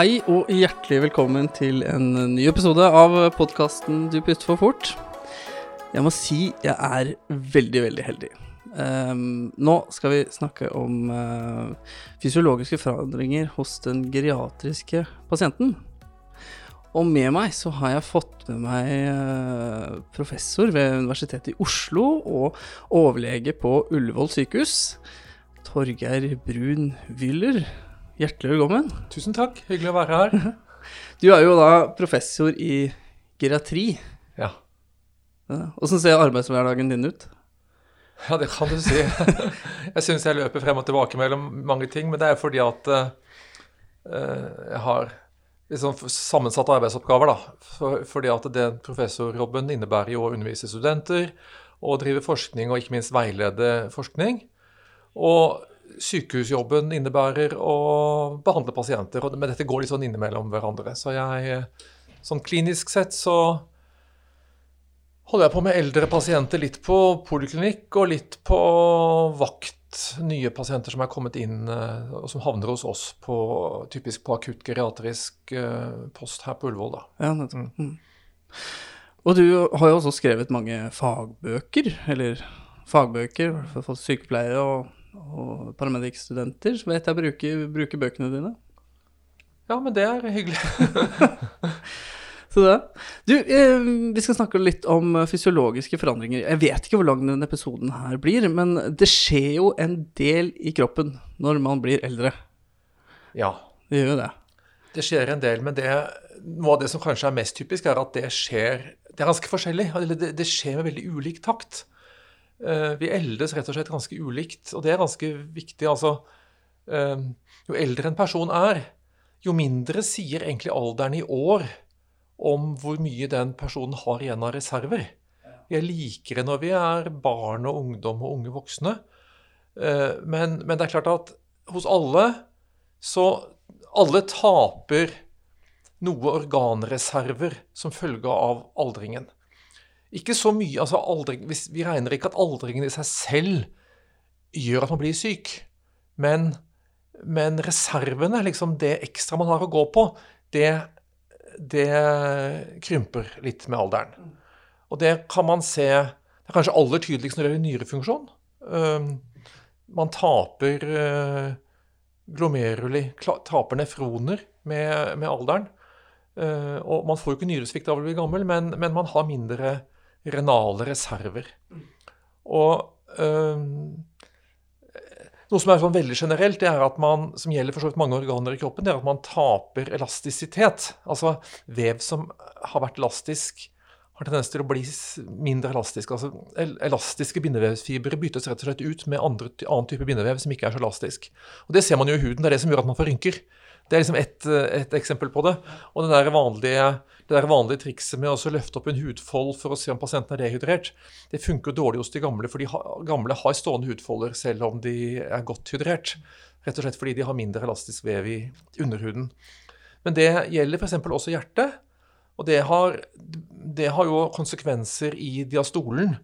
Hei og hjertelig velkommen til en ny episode av podkasten Du puster for fort. Jeg må si jeg er veldig, veldig heldig. Um, nå skal vi snakke om uh, fysiologiske forandringer hos den geriatriske pasienten. Og med meg så har jeg fått med meg uh, professor ved Universitetet i Oslo og overlege på Ullevål sykehus, Torgeir Brun Wyller. Hjertelig velkommen. Tusen takk. Hyggelig å være her. Du er jo da professor i geriatri. Ja. Åssen ser arbeidshverdagen din ut? Ja, det kan du si. Jeg syns jeg løper frem og tilbake mellom mange ting, men det er fordi at uh, jeg har sånn sammensatte arbeidsoppgaver, da. For, fordi at det professorjobben innebærer jo å undervise studenter og drive forskning, og ikke minst veilede forskning. Og sykehusjobben innebærer å behandle pasienter, men dette går litt sånn innimellom hverandre. Så jeg, sånn klinisk sett så holder jeg på med eldre pasienter litt på poliklinikk og litt på vakt. Nye pasienter som er kommet inn og som havner hos oss på, typisk på akutt geriatrisk post her på Ullevål. da. Ja, nettopp. Mm. Og du har jo også skrevet mange fagbøker, eller fagbøker for sykepleiere og, og paramedikkstudenter. Så vet jeg bruker, bruker bøkene dine. Ja, men det er hyggelig. Så det. Du, eh, vi skal snakke litt om fysiologiske forandringer. Jeg vet ikke hvor lang denne episoden her blir, men det skjer jo en del i kroppen når man blir eldre. Ja. Det gjør jo det. Det skjer en del, men det, noe av det som kanskje er mest typisk, er at det skjer Det er ganske forskjellig. Det, det skjer med veldig ulik takt. Uh, vi eldes rett og slett ganske ulikt, og det er ganske viktig. Altså, uh, jo eldre en person er, jo mindre sier egentlig alderen i år om hvor mye den personen har igjen av reserver. Vi er likere når vi er barn og ungdom og unge voksne. Men, men, det er klart at hos alle så Alle taper noe organreserver som følge av aldringen. Ikke så mye altså aldring, Vi regner ikke at aldringen i seg selv gjør at man blir syk. Men, men reservene, liksom det ekstra man har å gå på, det det krymper litt med alderen. Og det kan man se Det er kanskje aller tydeligst når det gjelder nyrefunksjon. Man taper glomeruli, taper nefroner med, med alderen. Og man får jo ikke nyresvikt av å bli gammel, men, men, man har mindre renale reserver. Og noe som er sånn veldig generelt, det er at man, som gjelder for så vidt mange organer i kroppen, det er at man taper elastisitet. Altså vev som har vært elastisk, har tendens til å bli mindre elastisk. Altså Elastiske bindevevsfibre byttes rett og slett ut med andre, annen type bindevev som ikke er så elastisk. Og Det ser man jo i huden. Det er det som gjør at man får rynker. Det er liksom ett et eksempel på det. Og den der vanlige, det der vanlige trikset med å løfte opp en hudfold for å se om pasienten er dehydrert, det funker dårlig hos de gamle, for de gamle har stående hudfolder selv om de er godt hydrert. Rett og slett fordi de har mindre elastisk vev i underhuden. Men det gjelder f.eks. også hjertet. Og det har, det har jo konsekvenser i diastolen.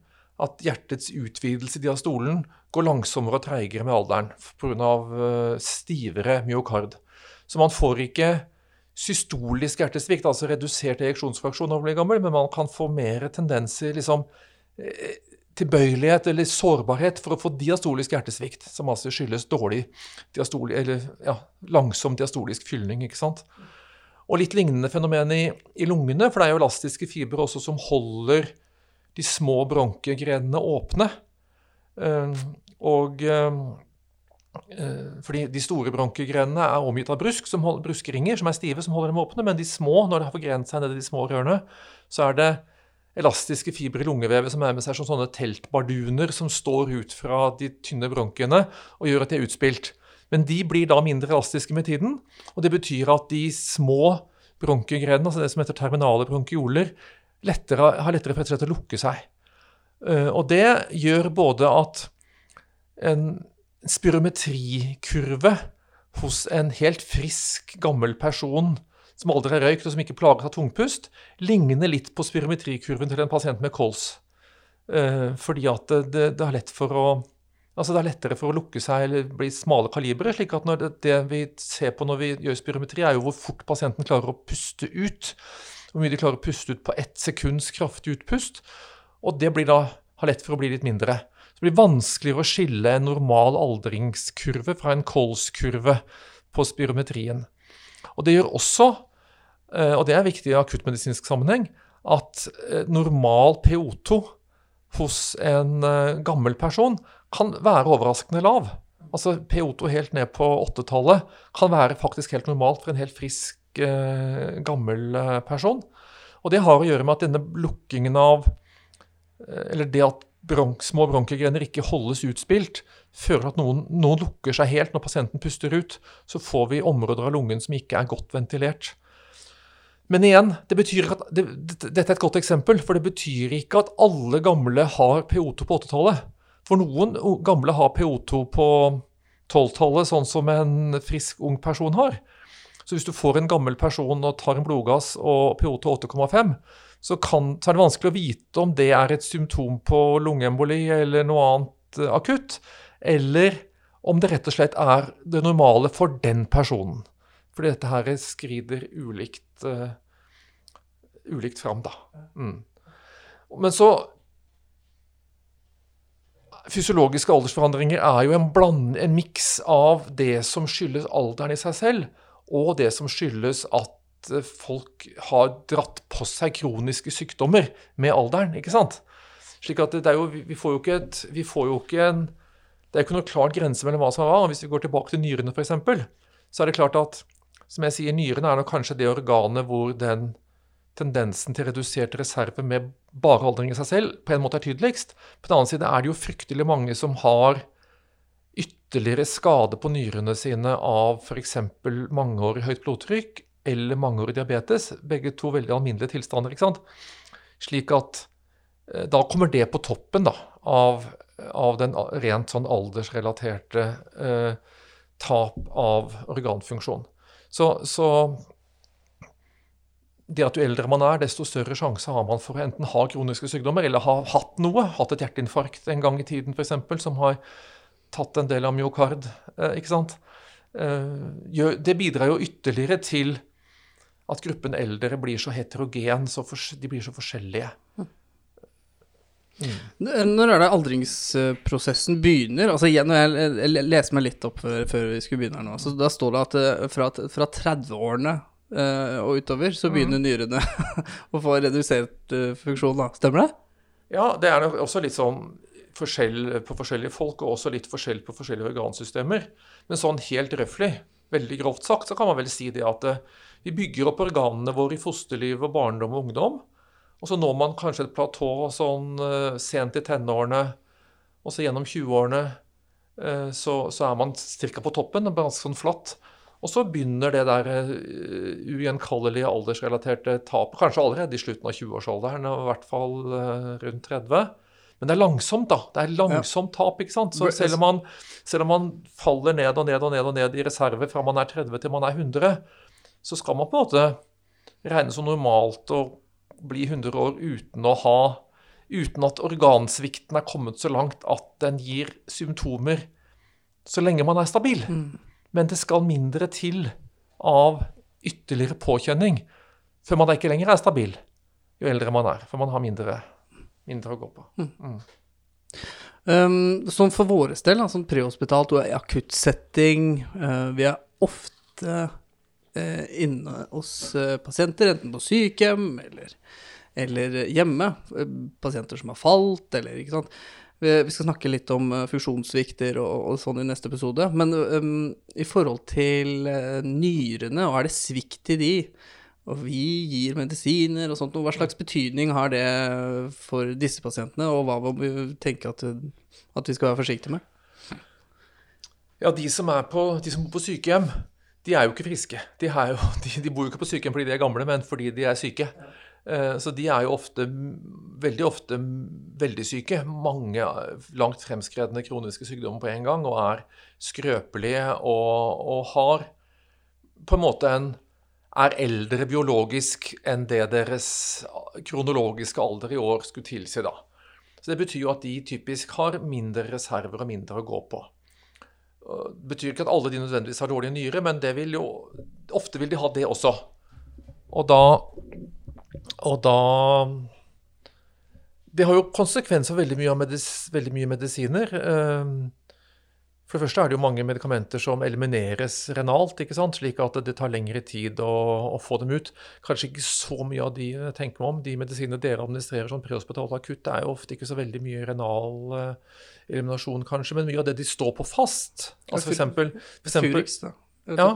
At hjertets utvidelse i diastolen går langsommere og treigere med alderen pga. stivere myokard. Så man får ikke systolisk hjertesvikt, altså redusert ejeksjonsfraksjon når man blir gammel, men man kan få mer tendenser, liksom tilbøyelighet eller sårbarhet for å få diastolisk hjertesvikt, som altså skyldes dårlig diastoli, eller ja, langsom diastolisk fylning. ikke sant? Og litt lignende fenomen i, i, lungene, for det er jo elastiske fibre også som holder de små bronkegrenene åpne. Uh, og uh, Eh, fordi De store bronkegrenene er omgitt av brusk, som hold, bruskringer som er stive, som holder dem åpne. Men de små, når det har forgrent seg ned i de små rørene, så er det elastiske fibre i lungevevet som er med seg som sånne teltbarduner som står ut fra de tynne bronkene og gjør at de er utspilt. Men de blir da mindre elastiske med tiden. Og det betyr at de små bronkegrenene, altså det som heter terminale bronkioler, lettere, har lettere for å lukke seg. Eh, og det gjør både at en spirometrikurve hos en helt frisk, gammel person som aldri har røykt og som ikke plages av tungpust, ligner litt på spirometrikurven til en pasient med kols. Eh, fordi at det, det, det er å Altså Det er lettere for å lukke seg eller bli smale kalibre. slik at det, vi ser på når vi gjør spirometri, er jo hvor fort pasienten klarer å puste ut. Hvor mye de klarer å puste ut på ett sekunds kraftig utpust. Og det blir da, har lett for å bli litt mindre. Det blir vanskeligere å skille en normal aldringskurve fra en kolskurve på spirometrien. Og det gjør også, eh, og det er viktig i akuttmedisinsk sammenheng, at eh, normal PO2 hos en eh, gammel person kan være overraskende lav. Altså PO2 helt ned på 8-tallet kan være faktisk helt normalt for en helt frisk, gammel person. Og det har å gjøre med at denne lukkingen av Eller det at bronk, små bronkegrener ikke holdes utspilt, fører at noen, noen, lukker seg helt når pasienten puster ut. Så får vi områder av lungen som ikke er godt ventilert. Men igjen, det betyr at, det, dette er et godt eksempel, for det betyr ikke at alle gamle har PO2 på 80-tallet. For noen gamle har PO2 på 12-tallet, sånn som en frisk, ung person har. Så hvis du får en gammel person og tar en blodgass og PO2 8,5, så, kan, så, er det vanskelig å vite om det er et symptom på lungeemboli eller noe annet uh, akutt, eller om det rett og slett er det normale for den personen. Fordi dette her skrider ulikt, uh, ulikt fram, da. Mm. Men så fysiologiske aldersforandringer er jo en, bland, en miks av det som skyldes alderen i seg selv, og det som skyldes at eh, folk har dratt på seg kroniske sykdommer med alderen. ikke sant? Slik at det er jo, vi får jo ikke, et, vi får jo ikke en Det er ikke noe klar grense mellom hva som er hva. Hvis vi går tilbake til nyrene, f.eks., så er det klart at som jeg sier, nyrene er nok kanskje det organet hvor den tendensen til redusert reserve med bare aldring i seg selv på en måte er tydeligst. På den annen side er det jo fryktelig mange som har ytterligere skade på nyrene sine av f.eks. mangeårig høyt blodtrykk eller mangeårig diabetes. Begge to veldig alminnelige tilstander. ikke sant? Slik at eh, da kommer det på toppen da, av, av den rent sånn aldersrelaterte eh, tap av organfunksjon. Så, så det at jo eldre man er, desto større sjanse har man for å enten ha kroniske sykdommer eller ha hatt noe, hatt et hjerteinfarkt en gang i tiden f.eks., som har tatt en del av myokard. Eh, ikke sant? Eh, det bidrar jo ytterligere til at gruppen eldre blir så heterogen, så de blir så forskjellige. Mm. Når er det aldringsprosessen begynner? Altså igjen, når jeg leser meg litt opp før, før vi skulle begynne her nå, så da står det at eh, fra, fra 30-årene Uh, og utover så begynner mm. nyrene å få redusert uh, funksjon, da. Stemmer det? Ja, det er også litt sånn forskjell på forskjellige folk, og også litt forskjell på forskjellige organsystemer. Men sånn helt røftlig, veldig grovt sagt, så kan man vel si det at uh, vi bygger opp organene våre i fosterliv og barndom og ungdom. Og så når man kanskje et platå sånn sent i tenårene, og så gjennom 20-årene, så, så, er man ca. på toppen, ganske sånn flatt. Og så begynner det der uh, ugjenkallelige aldersrelaterte tapet, kanskje allerede i slutten av 20-årsalderen, og i hvert fall rundt 30. Men det er langsomt, da. Det er langsomt tap. ikke sant? Så selv om, man, selv om man faller ned og ned og ned og ned i reserve fra man er 30 til man er 100, så skal man på en måte regne som normalt å bli 100 år uten å ha Uten at organsvikten er kommet så langt at den gir symptomer så lenge man er stabil. Mm. Men det skal mindre til av ytterligere påkjenning før man da ikke lenger er stabil, jo eldre man er. For man har mindre, mindre å gå på. Mm. Um, sånn for våre del, altså prehospitalt og akuttsetting, uh, vi er ofte inne hos uh, pasienter, enten på sykehjem eller, eller hjemme. pasienter som har falt, eller ikke sant. Vi skal snakke litt om funksjonssvikter og, og, sånn i neste episode. Men um, i forhold til nyrene, og er det svikt i de, og vi gir medisiner og sånt, hva slags betydning har det for disse pasientene, og hva må vi tenke at, at vi skal være forsiktige med? Ja, de som, på, de som bor på sykehjem, de er jo ikke friske. De, jo, de, de, bor jo ikke på sykehjem fordi de er gamle, men fordi de er syke. Eh, så de er jo ofte, veldig ofte veldig syke. Mange langt fremskredne kroniske sykdommer på en gang og er skrøpelige og, og har på en måte en er eldre biologisk enn det deres kronologiske alder i år skulle tilsi, da. Så Det betyr jo at de typisk har mindre reserver og mindre å gå på. Det betyr ikke at alle de nødvendigvis har dårlige nyrer, men vil jo, ofte vil de ha det også. Og da, og da Det har jo konsekvenser veldig mye, medis, veldig mye medisiner. Ehm, for det første er det jo mange medikamenter som elimineres renalt, slik at det tar lengre tid å, å, få dem ut. Kanskje ikke så mye av de tenker meg om. De medisinene dere administrerer som prehospitalt akutt, det er jo ofte ikke så veldig mye renal uh, eliminasjon, kanskje, men mye av det de står på fast. Altså for eksempel, for eksempel Furix, da. Ja.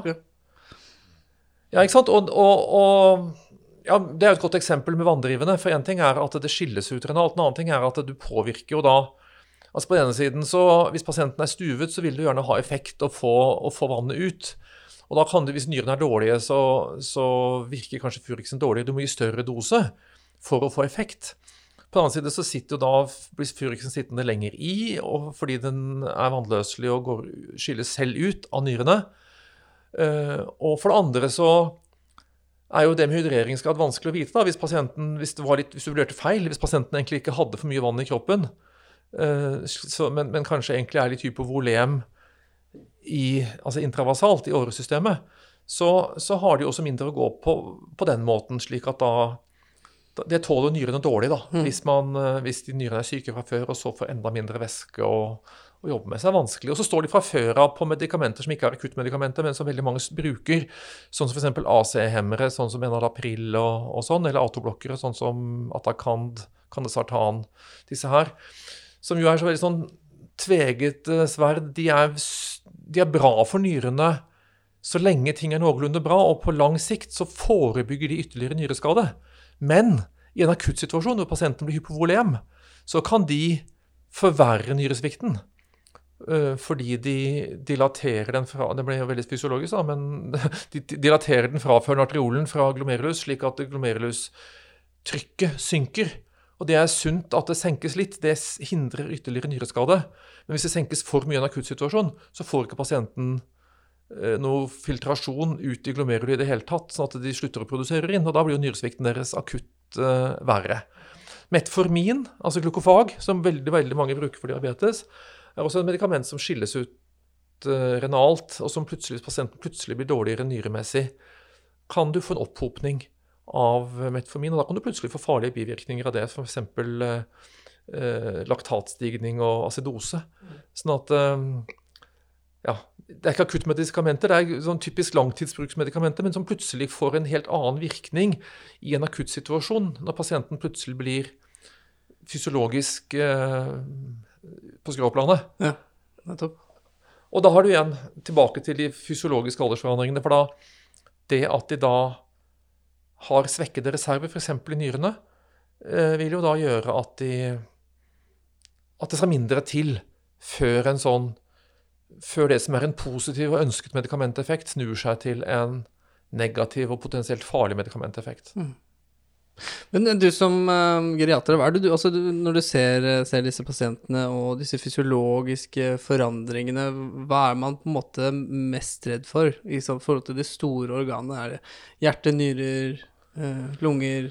ja, ikke sant. Og, og, og ja, Det er et godt eksempel med vanndrivende. For én ting er at det skilles ut renalt. En annen ting er at du påvirker jo da Altså På den ene siden, så Hvis pasienten er stuvet, så vil det gjerne ha effekt å få, å få vannet ut. Og da kan det, Hvis nyrene er dårlige, så, så virker kanskje Furiksen dårligere. Du må gi større dose for å få effekt. På den annen side så jo da, blir Furiksen sittende lenger i, og fordi den er vannløselig og går, skilles selv ut av nyrene. Uh, og for det andre så er jo det med hydreringsgrad vanskelig å vite. da, Hvis, hvis, litt, hvis du vurderte feil, hvis pasienten egentlig ikke hadde for mye vann i kroppen, Eh, så, men, men, kanskje egentlig er litt hypovolem i, altså intravasalt i åresystemet, så, så, har de også mindre å gå på på den måten, slik at da det tåler nyrene dårlig, da, mm. hvis, man, eh, hvis, de nyrene er syke fra før og så får enda mindre væske å, å jobbe med. Så er det vanskelig. Og så står de fra før av på medikamenter som ikke er akuttmedikamenter, men som veldig mange bruker. Sånn som f.eks. AC-hemmere, sånn som Enalapril og, og sånn, eller autoblokkere, sånn som Atacand, Candesartan, disse her som jo er så veldig sånn tveget uh, sverd, de er, de er, bra for nyrene så lenge ting er noenlunde bra, og på lang sikt så forebygger de ytterligere nyreskade. Men i en akuttsituasjon hvor pasienten blir hypovolem, så kan de forverre nyresvikten. Uh, fordi de dilaterer den fra Det ble jo veldig fysiologisk, da, men de dilaterer den fraførende arteriolen fra glomerulus, slik at glomerulustrykket synker. Og det er sunt at det senkes litt. Det hindrer ytterligere nyreskade. Men hvis det senkes for mye i en akuttsituasjon, så får ikke pasienten eh, noe filtrasjon ut i glomerulet i det hele tatt, sånn at de slutter å produsere urin. Og da blir jo nyresvikten deres akutt uh, verre. Metformin, altså glukofag, som veldig, veldig mange bruker for diabetes, er også et medikament som skilles ut uh, renalt, og som plutselig, pasienten plutselig blir dårligere nyremessig, kan du få en opphopning av metformin. Og da kan du plutselig få farlige bivirkninger av det, f.eks. Eh, eh, laktatstigning og acidose. Sånn at eh, ja, Det er ikke akuttmedikamenter, det er sånn typisk langtidsbruksmedikamenter, men som plutselig får en helt annen virkning i en akuttsituasjon, når pasienten plutselig blir fysiologisk eh, på skråplanet. Ja, nettopp. Og da har du igjen tilbake til de fysiologiske aldersforandringene. For da, det at de da har svekkede reserver, f.eks. i nyrene, eh, vil jo da gjøre at, de, at det skal mindre til før sånn før det som er en positiv og ønsket medikamenteffekt, snur seg til en negativ og potensielt farlig medikamenteffekt. Mm. Men du som uh, geriater, hva er det du, altså, du, når du ser, ser, disse pasientene og disse fysiologiske forandringene, hva er man på en måte mest redd for i forhold til de store organene? Er det hjerte, nyrer, uh, lunger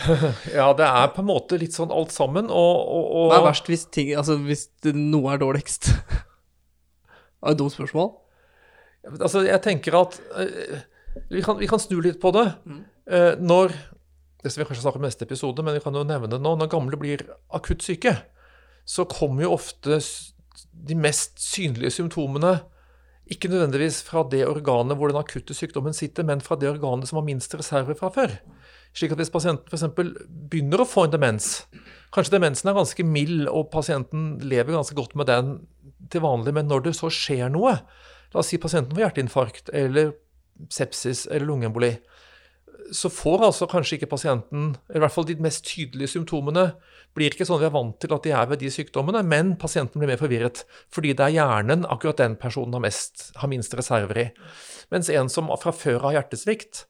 Ja, det er på en måte litt sånn alt sammen, og, og, og... Hva er verst hvis, ting, altså, hvis noe er dårligst? det er et dumt spørsmål. Altså, jeg tenker at uh, vi, kan, vi, kan, snu litt på det. Mm. når det skal vi kanskje snakke om neste episode, men vi kan jo nevne det nå. Når gamle blir akutt syke, så kommer jo ofte de mest synlige symptomene ikke nødvendigvis fra det organet hvor den akutte sykdommen sitter, men fra det organet som har minst reserver fra før. Slik at hvis pasienten f.eks. begynner å få en demens, kanskje demensen er ganske mild og pasienten lever ganske godt med den til vanlig, men når det så skjer noe, la oss si pasienten får hjerteinfarkt eller sepsis eller lungeemboli, så får altså kanskje ikke pasienten i hvert fall de mest tydelige symptomene blir ikke sånn vi er vant til at de er ved de sykdommene, men pasienten blir mer forvirret fordi det er hjernen akkurat den personen har, mest, har minst reserver i. Mens en som fra før har hjertesvikt,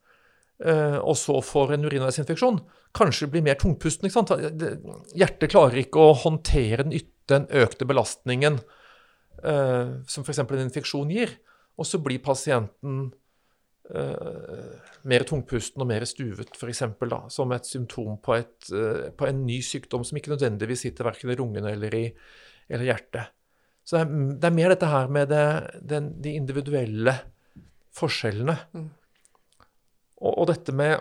eh, og så får en urinveisinfeksjon, kanskje blir mer tungpusten. Hjertet klarer ikke å håndtere den, den økte belastningen eh, som f.eks. en infeksjon gir. Og så blir pasienten mer tungpusten og mer stuvet, f.eks., som et symptom på, et, uh, på, en ny sykdom som ikke nødvendigvis sitter verken i lungene eller i eller hjertet. Så det er, det er, mer dette her med det, den, de individuelle forskjellene. Mm. Og, og, dette med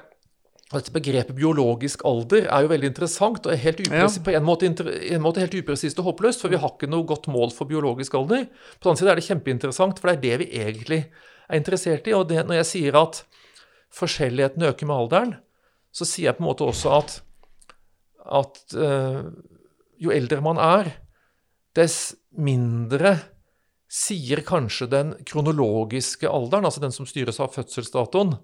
dette begrepet biologisk alder er jo veldig interessant og er helt upresist, ja. på en måte, en måte, helt upresist og håpløst, for vi har ikke noe godt mål for biologisk alder. På den annen side er det kjempeinteressant, for det er det vi egentlig er interessert i. Og det, når jeg sier at forskjelligheten øker med alderen, så sier jeg på en måte også at, at uh, jo eldre man er, dess mindre sier kanskje den kronologiske alderen, altså den som styres av fødselsdatoen,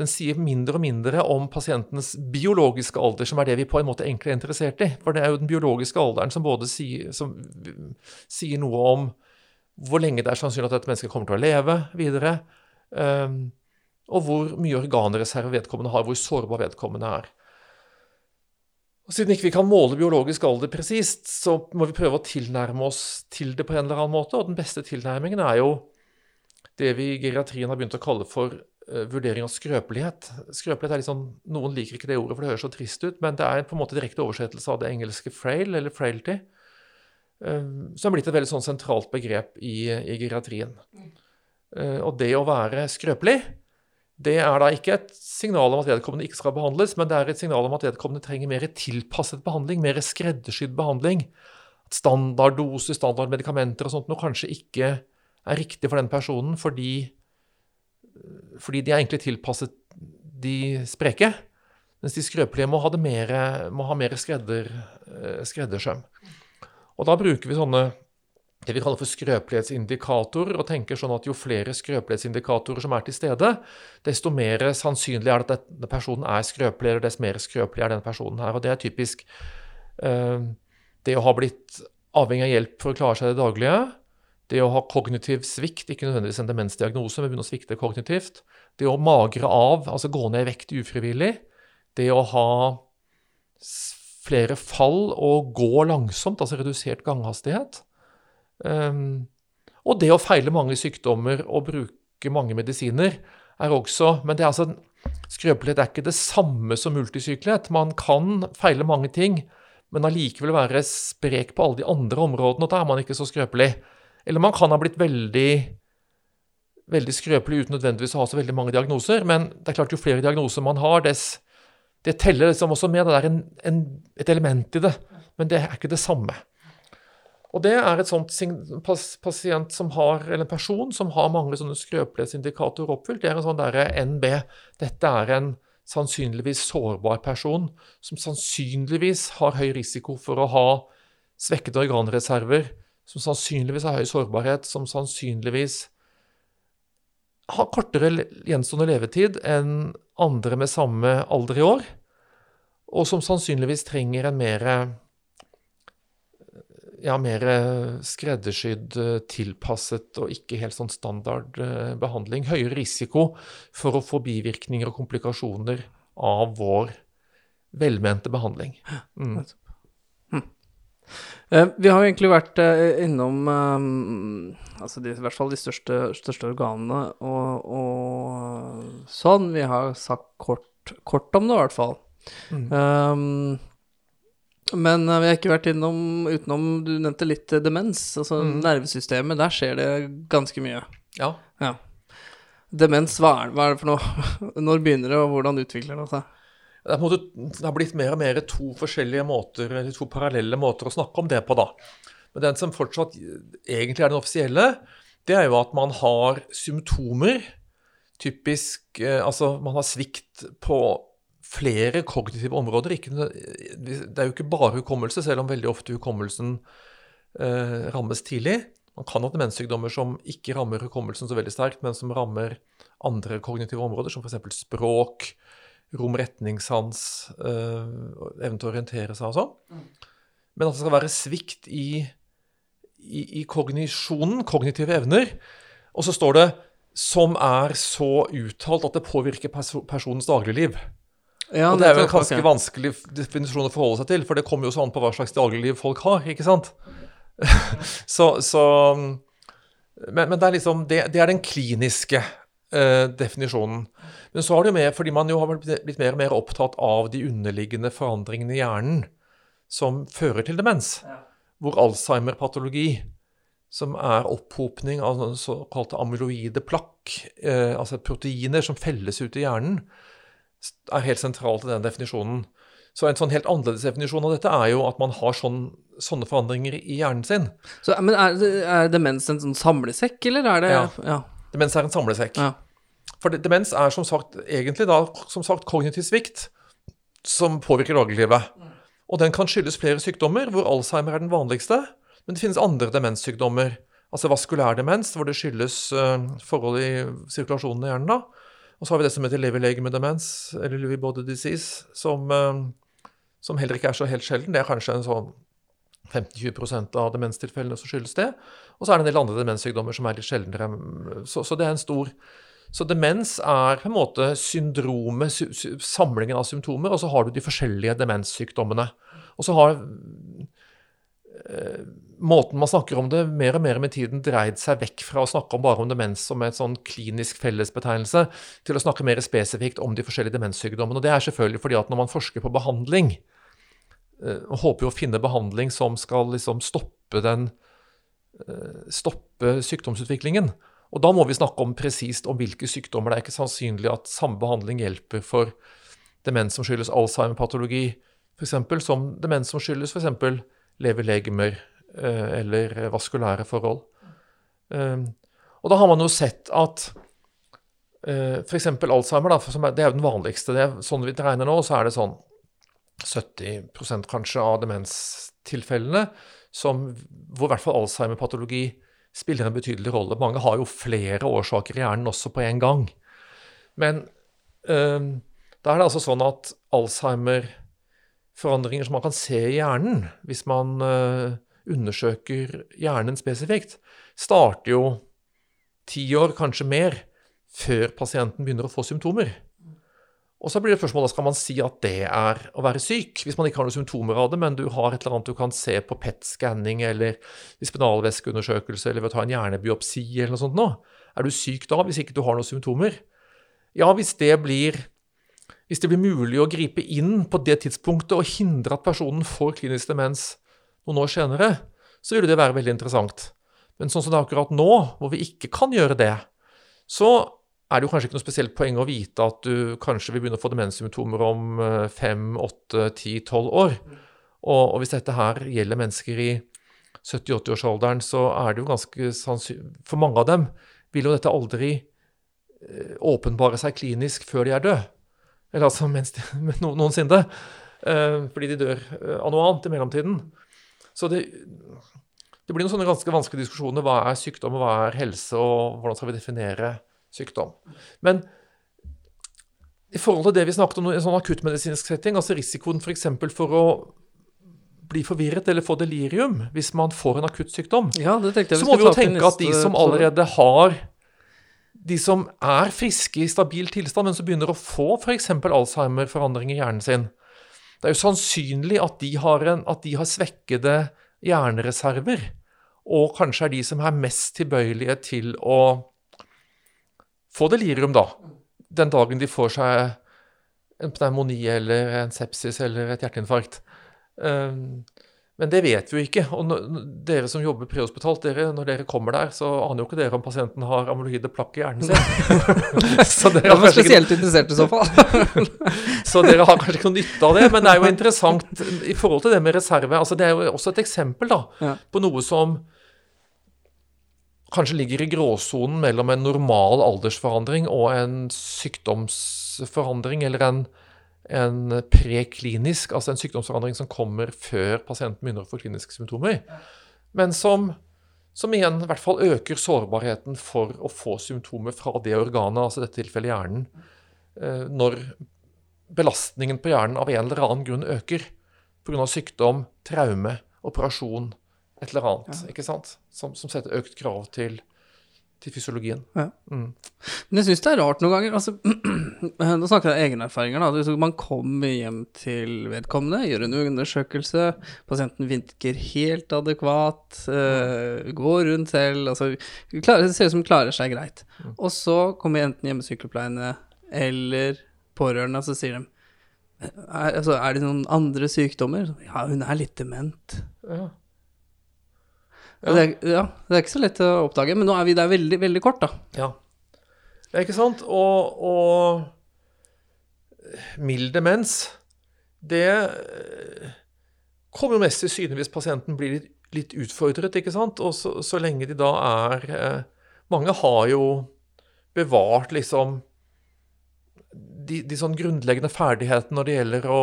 den sier mindre og mindre om pasientenes biologiske alder, som er det vi på en måte egentlig er interessert i. For det er jo den biologiske alderen som både sier, som sier noe om hvor lenge det er sannsynlig at dette mennesket kommer til å leve videre, um, og hvor mye organreserve vedkommende har, hvor sårbar vedkommende er. Og Siden ikke vi kan måle biologisk alder presist, så må vi prøve å tilnærme oss til det på en eller annen måte. Og den beste tilnærmingen er jo det vi i geriatrien har begynt å kalle for uh, vurdering av skrøpelighet. Skrøpelighet er sånn, Noen liker ikke det ordet, for det høres så trist ut, men det er på en måte direkte oversettelse av det engelske frail, eller frailty, som er blitt et veldig sånn sentralt begrep i, i geriatrien. Uh, og det å være skrøpelig det er da ikke et signal om at vedkommende ikke skal behandles, men det er et signal om at vedkommende trenger mer tilpasset behandling, mer skreddersydd behandling. At standarddoser, standardmedikamenter og sånt noe kanskje ikke er riktig for den personen fordi, fordi de er egentlig tilpasset de spreke. Mens de skrøpelige må ha, mer, må ha mer skredder, eh, skreddersøm. Og da bruker vi sånne det vi kaller for skrøpelighetsindikatorer, og tenker sånn at jo flere skrøpelighetsindikatorer som er til stede, desto mer sannsynlig er det at denne personen er skrøpelig, eller desto mer skrøpelig er denne personen her. Og det er typisk eh, det å ha blitt avhengig av hjelp for å klare seg i det daglige, det å ha kognitiv svikt, ikke nødvendigvis en demensdiagnose, men begynne å svikte kognitivt, det å magre av, altså gå ned i vekt ufrivillig, det å ha flere fall og gå langsomt, altså redusert ganghastighet, Um, og det å feile mange sykdommer og bruke mange medisiner er også Men det er altså, skrøpelighet er ikke det samme som multisykelighet. Man kan feile mange ting, men allikevel være sprek på alle de andre områdene, og da er man ikke så skrøpelig. Eller man kan ha blitt veldig, veldig skrøpelig uten nødvendigvis å ha så veldig mange diagnoser, men det er klart jo flere diagnoser man har, dess Det teller liksom også med. Det er en, en, et element i det, men det er ikke det samme. Og det er et sånt pasient som har, eller en person som har mange sånne skrøpelighetsindikatorer oppfylt. Det er en sånn derre NB. Dette er en sannsynligvis sårbar person som sannsynligvis har høy risiko for å ha svekkede organreserver, som sannsynligvis har høy sårbarhet, som sannsynligvis har kortere gjenstående levetid enn andre med samme alder i år, og som sannsynligvis trenger en mer ja, mer skreddersydd, tilpasset og ikke helt sånn standard eh, behandling. Høyere risiko for å få bivirkninger og komplikasjoner av vår velmente behandling. Mm. Eh, vi har jo egentlig vært innom altså de, i hvert fall de største, største organene og, og, sånn. Vi har sagt kort, kort om det, i hvert fall. Mm. Um, men vi har ikke vært innom utenom Du nevnte litt demens. Altså mm. nervesystemet. Der skjer det ganske mye. Ja. ja. Demens, hva er, hva er, det for noe? Når begynner det, og hvordan utvikler det seg? Det, måte, det har blitt mer og mer to forskjellige måter, eller to parallelle måter å snakke om det på, da. Men den som fortsatt egentlig er den offisielle, det er jo at man har symptomer. Typisk eh, Altså, man har svikt på flere kognitive områder. Ikke, det er jo ikke bare hukommelse, selv om veldig ofte hukommelsen eh, rammes tidlig. Man kan ha demenssykdommer som ikke rammer hukommelsen så veldig sterkt, men som rammer andre kognitive områder, som f.eks. språk, rom-retningssans, eh, evne til å orientere seg og sånn. Men at det skal være svikt i, i, i kognisjonen, kognitive evner. Og så står det 'som er så uttalt at det påvirker personens dagligliv'. Ja, og det er jo en ganske okay. vanskelig definisjon å forholde seg til, for det kommer jo sånn på hva slags dagligliv folk har, ikke sant? så, så men, men, det er liksom det, det, er den kliniske eh, definisjonen. Men så har det jo med, fordi man jo har blitt mer og mer opptatt av de underliggende forandringene i hjernen som fører til demens. Hvor Alzheimer-patologi, som er opphopning av sånne såkalte amyloide plakk, eh, altså proteiner som felles ut i hjernen, er helt sentralt i den definisjonen. Så en sånn helt annerledes definisjon av dette er jo at man har sånn, sånne forandringer i hjernen sin. Så, men er, er demens en sånn samlesekk, eller er det Ja. ja. Demens er en samlesekk. Ja. For demens er som sagt egentlig da som sagt kognitiv svikt som påvirker dagliglivet. Og den kan skyldes flere sykdommer, hvor Alzheimer er den vanligste. Men det finnes andre demenssykdommer. Altså vaskulær demens, hvor det skyldes eh, forhold i sirkulasjonen i hjernen. da. Og så har vi det som heter lever-legeme-demens, eller Lewy body disease, som, eh, som heller ikke er så helt sjelden. Det er kanskje en sånn 15-20 av demenstilfellene som skyldes det. Og så er det en del andre demenssykdommer som er litt sjeldnere. Så, så det er en stor Så demens er på en måte syndromet, sy sy samlingen av symptomer, og så har du de forskjellige demenssykdommene. Og så har eh, måten man snakker om det mer og mer med tiden dreid seg vekk fra å snakke om bare om demens som en sånn klinisk fellesbetegnelse, til å snakke mer spesifikt om de forskjellige demenssykdommene. Og det er selvfølgelig fordi at når man forsker på behandling, eh, håper jo å finne behandling som skal liksom stoppe den eh, stoppe sykdomsutviklingen. Og da må vi snakke om presist om hvilke sykdommer. Det er ikke sannsynlig at samme behandling hjelper for demens som skyldes Alzheimer-patologi, f.eks., som demens som skyldes f.eks. leverlegemer eh, eller vaskulære forhold. Eh, og da har man jo sett at eh, f.eks. Alzheimer, da, det er jo den vanligste. Det er, sånn vi regner nå, så er det sånn 70% kanskje av demenstilfellene som, hvor i hvert fall Alzheimer-patologi spiller en betydelig rolle. Mange har jo flere årsaker i hjernen også på en gang. Men øh, da er det altså sånn at Alzheimer-forandringer som man kan se i hjernen, hvis man øh, undersøker hjernen spesifikt, starter jo ti år, kanskje mer, før pasienten begynner å få symptomer. Og så blir det spørsmålet, Skal man si at det er å være syk, hvis man ikke har noen symptomer av det, men du har et eller annet du kan se på PET-skanning eller i spinalvæskeundersøkelse eller ved å ta en hjernebiopsi eller noe sånt nå? Er du syk da, hvis ikke du har noen symptomer? Ja, hvis det blir hvis det blir mulig å gripe inn på det tidspunktet og hindre at personen får klinisk demens noen år senere, så ville det være veldig interessant. Men sånn som det er akkurat nå, hvor vi ikke kan gjøre det, så er det jo kanskje ikke noe spesielt poeng å vite at du kanskje vil begynne å få demenssymptomer om eh, fem, åtte, ti, tolv år. Og, og hvis dette her gjelder mennesker i 70-80-årsalderen, så er det jo ganske sannsynlig For mange av dem vil jo dette aldri eh, åpenbare seg klinisk før de er døde. Eller altså mens de, no, noensinne. Eh, fordi de dør eh, av noe annet i mellomtiden. Så det, det blir noen sånne ganske vanskelige diskusjoner. Hva er sykdom, og hva er helse, og hvordan skal vi definere sykdom? Men i forhold til det vi snakket om i en sånn akuttmedisinsk setting, altså risikoen f.eks. For, for å bli forvirret eller få delirium hvis man får en akutt sykdom, Ja, så må vi jo tenke at de som allerede har De som er friske i stabil tilstand, men som begynner å få f.eks. Alzheimer-forandring i hjernen sin Det er jo sannsynlig at de, har en, at de har svekkede hjernereserver, og kanskje er de som er mest tilbøyelige til å få delirium, da. Den dagen de får seg en pneumoni eller en sepsis eller et hjerteinfarkt. Um, men det vet vi jo ikke. Og dere som jobber prehospitalt, dere, når dere kommer der, så aner jo ikke dere om pasienten har amyloide plakk i hjernen sin. så, dere var kanskje ikke, spesielt interessert i så fall. så dere har kanskje ikke noe nytte av det. Men det er jo interessant i forhold til det med reserve. altså Det er jo også et eksempel da, Ja. på noe som kanskje ligger i gråsonen mellom en normal aldersforandring og en sykdomsforandring, eller en, en preklinisk, altså en sykdomsforandring som kommer før pasienten begynner å få kliniske symptomer, men som, som igjen i hvert fall øker sårbarheten for å få symptomer fra det organet, altså i dette tilfellet hjernen, eh, når belastningen på hjernen av en eller annen grunn øker pga. sykdom, traume, operasjon, et eller annet, ikke sant? Som, som setter økt krav til, til fysiologien. Ja. Mm. Men jeg syns det er rart noen ganger. Altså, Nå snakker jeg om egne erfaringer. da. Hvis Man kommer hjem til vedkommende, gjør en undersøkelse, pasienten virker helt adekvat, eh, går rundt selv altså, klarer, Det ser ut som klarer seg greit. Og så kommer enten hjemmesykepleierne eller pårørende, og så sier de er, altså, er det noen andre sykdommer? Ja, hun er litt dement. Ja. Og Det, er, ja, det er ikke så lett å oppdage, men nå er vi der veldig, veldig kort, da. Ja. ja ikke sant? Og, og mild demens, det eh, kommer jo mest til syne hvis pasienten blir litt, litt utfordret, ikke sant? Og så, så lenge de da er eh, Mange har jo bevart liksom de, de sånn grunnleggende ferdighetene når det gjelder å,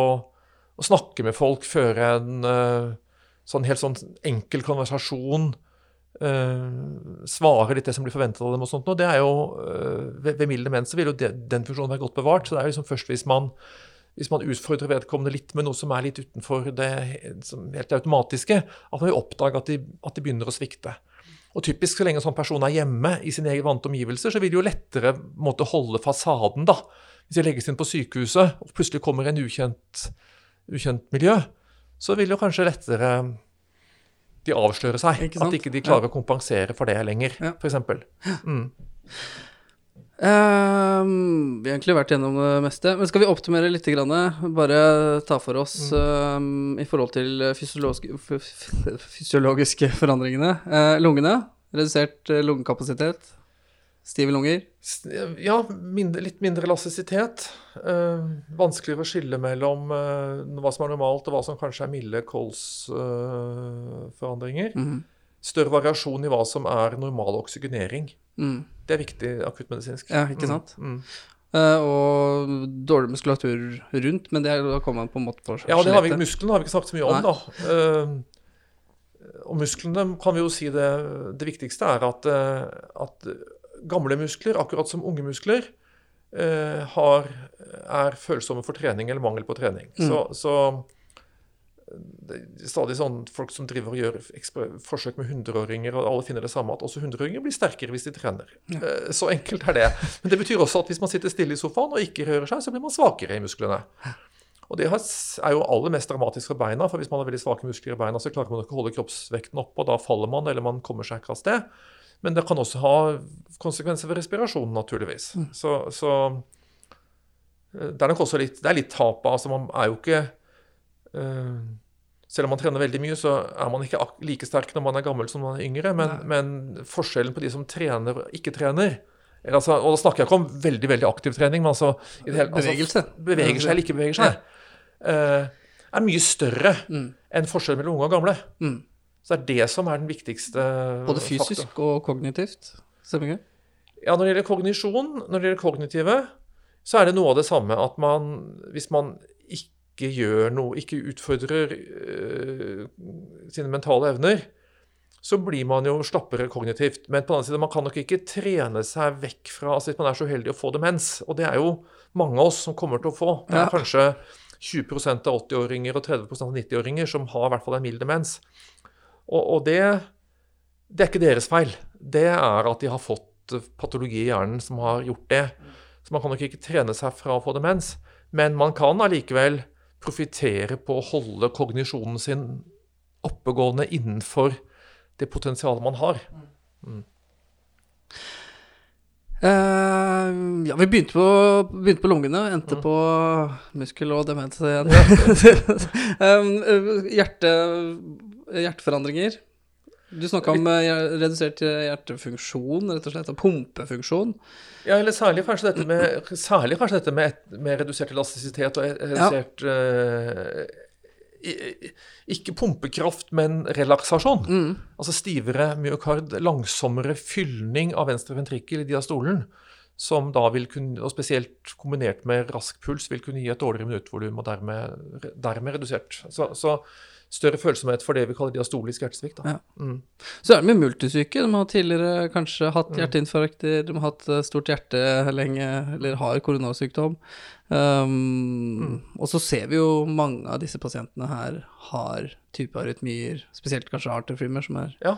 å snakke med folk, føre en eh, sånn helt sånn enkel konversasjon. eh, svarer litt det som blir forventet av dem. og sånt. Og det er jo, eh, Ved, ved milde menn så vil jo det, den funksjonen være godt bevart. så det er jo liksom først hvis man, hvis man utfordrer vedkommende litt med noe som er litt utenfor det helt automatiske, at man vil oppdage at de, at de begynner å svikte. Og typisk Så lenge en sånn person er hjemme i sine egne vante omgivelser, så vil de jo lettere måtte holde fasaden. da. Hvis de legges inn på sykehuset, og plutselig kommer en ukjent, ukjent miljø, så vil jo kanskje lettere de avsløre seg. Ikke? At ikke de klarer å kompensere for det lenger, Ja. f.eks. Mm. Ehm, vi har egentlig vært gjennom det meste. Men skal vi opptimere litt? Grann, bare ta for oss um, i forhold til fysiologiske, fysiologiske forandringene. Uh, lungene. Redusert eh, lungekapasitet. Stive lunger. Ja, mindre, litt mindre elastisitet. Eh, vanskeligere å skille mellom eh, hva som er normalt, og hva som kanskje er milde kolsforandringer. Mhm. Større variasjon i hva som er normal oksygenering. Mm. Det er viktig akuttmedisinsk. Ja, ikke sant? Mm. Mm. Eh, og dårlig muskulatur rundt, men det er, kommer man på en måte på Ja, det har vi, musklene har vi ikke snakket så mye om, Nei. da. Eh, og musklene kan vi jo si det Det viktigste er at, eh, at gamle muskler, akkurat som unge muskler, eh, har, er følsomme for trening eller mangel på trening. Mm. Så, så det er stadig sånn folk som driver og gjør forsøk med 100-åringer, og alle finner det samme, at også 100-åringer blir sterkere hvis de trener. Eh, Så enkelt er det. Men det betyr også at hvis man sitter stille i sofaen og ikke rører seg, så blir man svakere i musklene. Og det er jo aller mest dramatisk for beina, for hvis man har veldig svake muskler i beina, så klarer man ikke å holde kroppsvekten oppe, og da faller man, eller man kommer seg ikke av sted. Men det kan også ha konsekvenser for respirasjonen, naturligvis. Så, så eh, det er nok også litt, det er litt tap av altså Man er jo ikke uh, Selv om man trener veldig mye, så er man ikke like sterk når man er gammel som man er yngre. Men, men forskjellen på de som trener og ikke trener eller altså, Og da snakker jeg ikke om veldig veldig aktiv trening, men altså, i det hele, altså beveger seg eller ikke beveger seg, uh, er mye større Mm. enn forskjellen mellom unge og gamle. Mm. Så det er det som er den viktigste Både faktor. fysisk og kognitivt. Stemmer ikke? Ja, når det gjelder kognisjon, når det gjelder kognitive, så er det noe av det samme at man Hvis man ikke gjør noe, ikke utfordrer øh, sine mentale evner, så blir man jo slappere kognitivt. Men på den annen side, man kan nok ikke trene seg vekk fra altså Hvis man er så uheldig å få demens, og det er jo mange av oss som kommer til å få Det er Ja. kanskje 20% av 80-åringer og 30 av 90-åringer som har i hvert fall en mild demens. Og, og det, det er ikke deres feil. Det er at de har fått eh, patologi i hjernen som har gjort det. Så man kan nok ikke trene seg fra å få demens. Men man kan allikevel profitere på å holde kognisjonen sin oppegående innenfor det potensialet man har. Eh, ja, vi begynte på, begynte på lungene, endte på muskel og demens igjen. um, hjerte, hjerteforandringer. Du snakka om eh, redusert hjertefunksjon, rett og slett. og Pumpefunksjon. Ja, eller særlig kanskje dette med, særlig kanskje dette med, et- med redusert elastisitet og redusert ja. uh, Ikke pumpekraft, men relaksasjon. Mm. Altså stivere myokard, langsommere fyllning av venstre ventrikkel i diastolen, som da vil kunne, og spesielt kombinert med rask puls, vil kunne gi et dårligere minuttvolum og dermed, dermed redusert. Så, så større følsomhet for det vi kaller diastolisk hjertesvikt. Ja. Mm. Så er det med multisyke. De har tidligere kanskje hatt hjerteinfarkter, de har hatt eh, stort hjerte lenge, eller har koronasykdom. Um, Og så ser vi jo mange av disse pasientene her har type arytmier, spesielt kanskje arterfrymer, som er, Ja.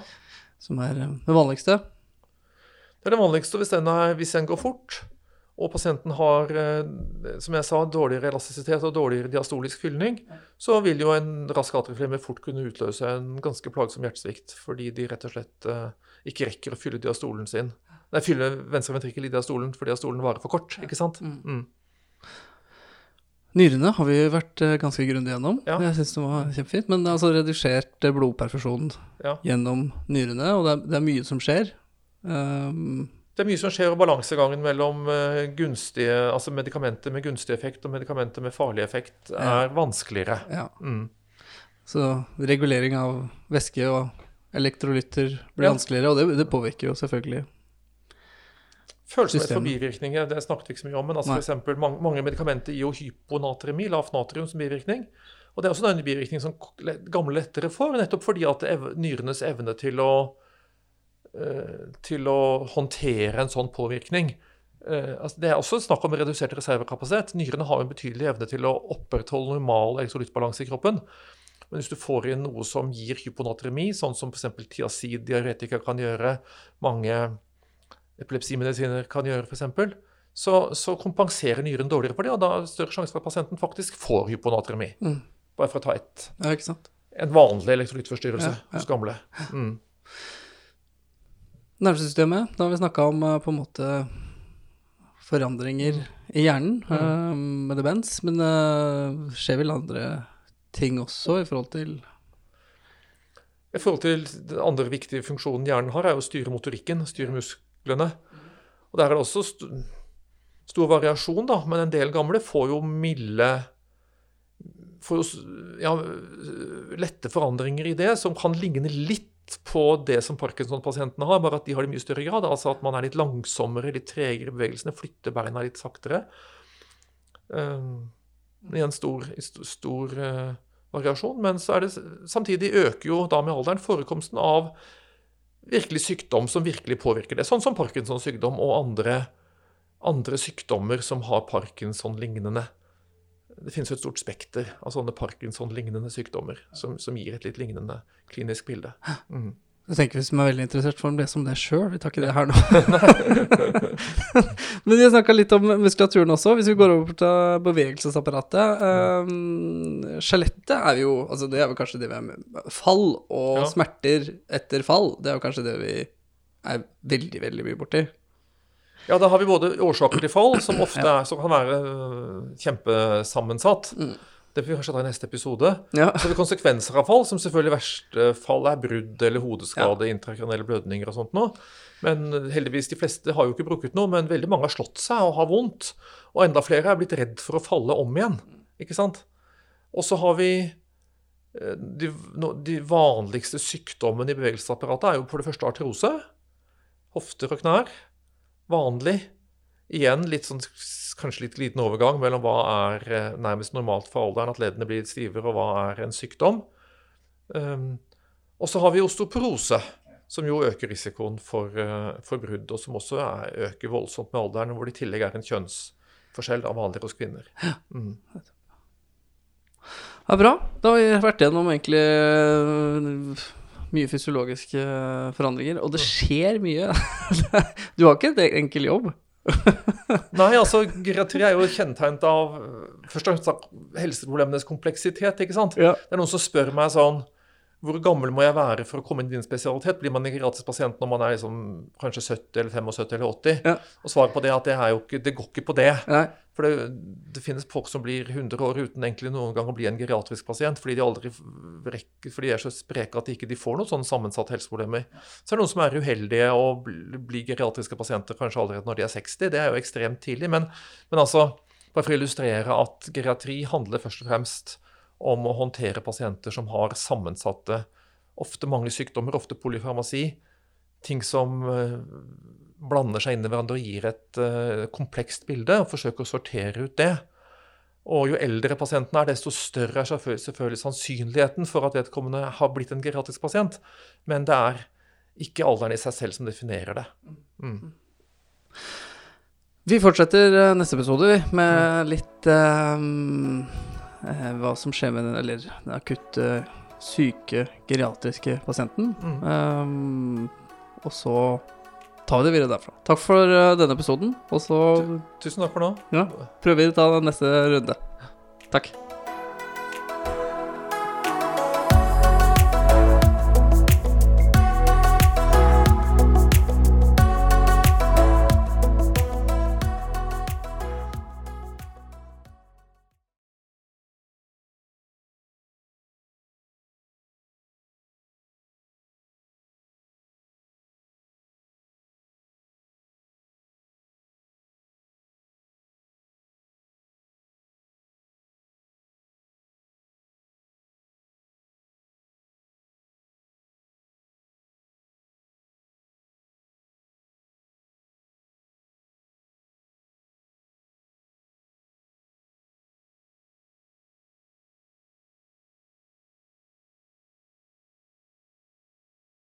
som er eh, det vanligste. Det er det vanligste hvis den, er, hvis den går fort. Og pasienten har, eh, som jeg sa, dårligere elastisitet og dårligere diastolisk fylning, så vil jo en rask atrieflimmer fort kunne utløse en ganske plagsom hjertesvikt, fordi de rett og slett eh, ikke rekker å fylle diastolen sin. Nei, fylle venstre ventrikkel i diastolen fordi diastolen varer for kort, ikke sant? Mm. Nyrene har vi vært eh, ganske grundig gjennom. Ja. Jeg syns det var kjempefint. Men det er altså redusert blodperfusjon Ja. gjennom nyrene, og det er, det er mye som skjer. Um, Det er mye som skjer, og balansegangen mellom eh, gunstige, altså medikamenter med gunstig effekt og medikamenter med farlig effekt er vanskeligere. ja. Mm. Så regulering av væske og elektrolytter blir Ja. vanskeligere, og det, det påvirker jo selvfølgelig. Følsomhet for bivirkninger, det snakket vi ikke så mye om, men altså Nei. for eksempel, mange, mange medikamenter gir jo hyponatremi, lavt natrium, som bivirkning. Og det er også en bivirkning som gamle lettere får, nettopp fordi at ev nyrenes evne til å, til å håndtere en sånn påvirkning eh, altså Det er også snakk om redusert reservekapasitet. Nyrene har en betydelig evne til å opprettholde normal elektrolyttbalanse i kroppen. Men hvis du får inn noe som gir hyponatremi, sånn som f.eks. tiazid, diaretika kan gjøre, mange epilepsimedisiner kan gjøre, f.eks., så, så kompenserer nyren dårligere for det, og da er det større sjanse for at pasienten faktisk får hyponatremi. Mm. Bare for å ta et, Ja, en vanlig elektrolyttforstyrrelse Ja, ja. hos gamle. Mm. Nervesystemet, da har vi snakka om eh, på en måte forandringer i hjernen Mm. uh, med demens, men det skjer vel andre ting også i forhold til I forhold til Den andre viktige funksjonen hjernen har, er å styre motorikken, styre musklene. Og Der er det også st stor variasjon, da, men en del gamle får jo milde får jo ja, lette forandringer i det, som kan ligne litt på det som Parkinson-pasientene har, bare at de har det i mye større grad. Altså at man er litt langsommere, litt tregere i bevegelsene, flytter beina litt saktere. Um, en stor, st- stor uh, variasjon, men det samtidig øker jo da med alderen forekomsten av virkelig sykdom som virkelig påvirker det, sånn som Parkinsons sykdom og andre, andre sykdommer som har Parkinson-lignende. Det finnes jo et stort spekter av sånne Parkinson-lignende sykdommer som, som gir et litt lignende klinisk bilde. Mm. Jeg tenker Hvis man er veldig interessert, får lese om det sjøl. Vi tar ikke det her nå. Men vi har snakka litt om muskulaturen også. Hvis vi går over til bevegelsesapparatet. Um, Skjelettet er jo altså Det er vel kanskje det vi er med Fall og Ja. smerter etter fall, det er jo kanskje det vi er veldig, veldig mye borti. Ja, da har vi både årsaker til fall, som ofte er, som kan være øh, kjempesammensatt. Det får vi kanskje ta i neste episode. Ja. Så det er konsekvenser av fall, som selvfølgelig i verste fall er brudd eller hodeskade, intrakranelle blødninger og sånt noe. Men heldigvis, de fleste har jo ikke brukket noe, men veldig mange har slått seg og har vondt. Og enda flere er blitt redd for å falle om igjen. Ikke sant? Og så har vi eh, de, de vanligste sykdommene i bevegelsesapparatet er jo for det første artrose. Hofter og knær. Vanlig. Igjen litt sånn, kanskje litt liten overgang mellom hva er eh, nærmest normalt for alderen, at leddene blir stivere, og hva er en sykdom. Um, og så har vi osteoporose, som jo øker risikoen for, eh, for brudd, og som også er, øker voldsomt med alderen, hvor det i tillegg er en kjønnsforskjell av vanligere hos kvinner. Mm. er bra. Da har vi vært gjennom egentlig øh, mye fysiologiske øh, forandringer, og det skjer mye. du har ikke en enkel jobb. Nei, altså, geriatri er jo kjennetegnet av øh, først og fremst helseproblemenes kompleksitet. ikke sant? Ja. Det er noen som spør meg sånn Hvor gammel må jeg være for å komme inn i din spesialitet? Blir man en geriatrisk pasient når man er liksom, kanskje 70 eller 75 eller 80? Ja. Og svaret på det er at det, er ikke, det går ikke på det. Nei. For det, det finnes folk som blir 100 år uten egentlig noen gang å bli en geriatrisk pasient, fordi de aldri rekker, fordi de er så spreke at de ikke de får noen sånne sammensatte helseproblemer. Så er det noen som er uheldige og blir geriatriske pasienter kanskje allerede når de er 60. Det er jo ekstremt tidlig. Men, men altså, bare for å illustrere at geriatri handler først og fremst om å håndtere pasienter som har sammensatte, ofte mange sykdommer, ofte polyfarmasi, ting som eh, blander seg inn i hverandre og gir et eh, komplekst bilde, og forsøker å sortere ut det. Og jo eldre pasienten er, desto større er selvfølgelig, sannsynligheten for at vedkommende har blitt en geriatrisk pasient. Men det er ikke alderen i seg selv som definerer det. Mm. Vi fortsetter øh, neste episode med litt øhm, eh, hva som skjer med den, eller den akutte syke geriatriske pasienten. Mm. Um, og så tar vi det videre derfra. Takk for uh, denne episoden, og så Tusen takk for nå. ja, prøver vi å ta neste runde. Takk.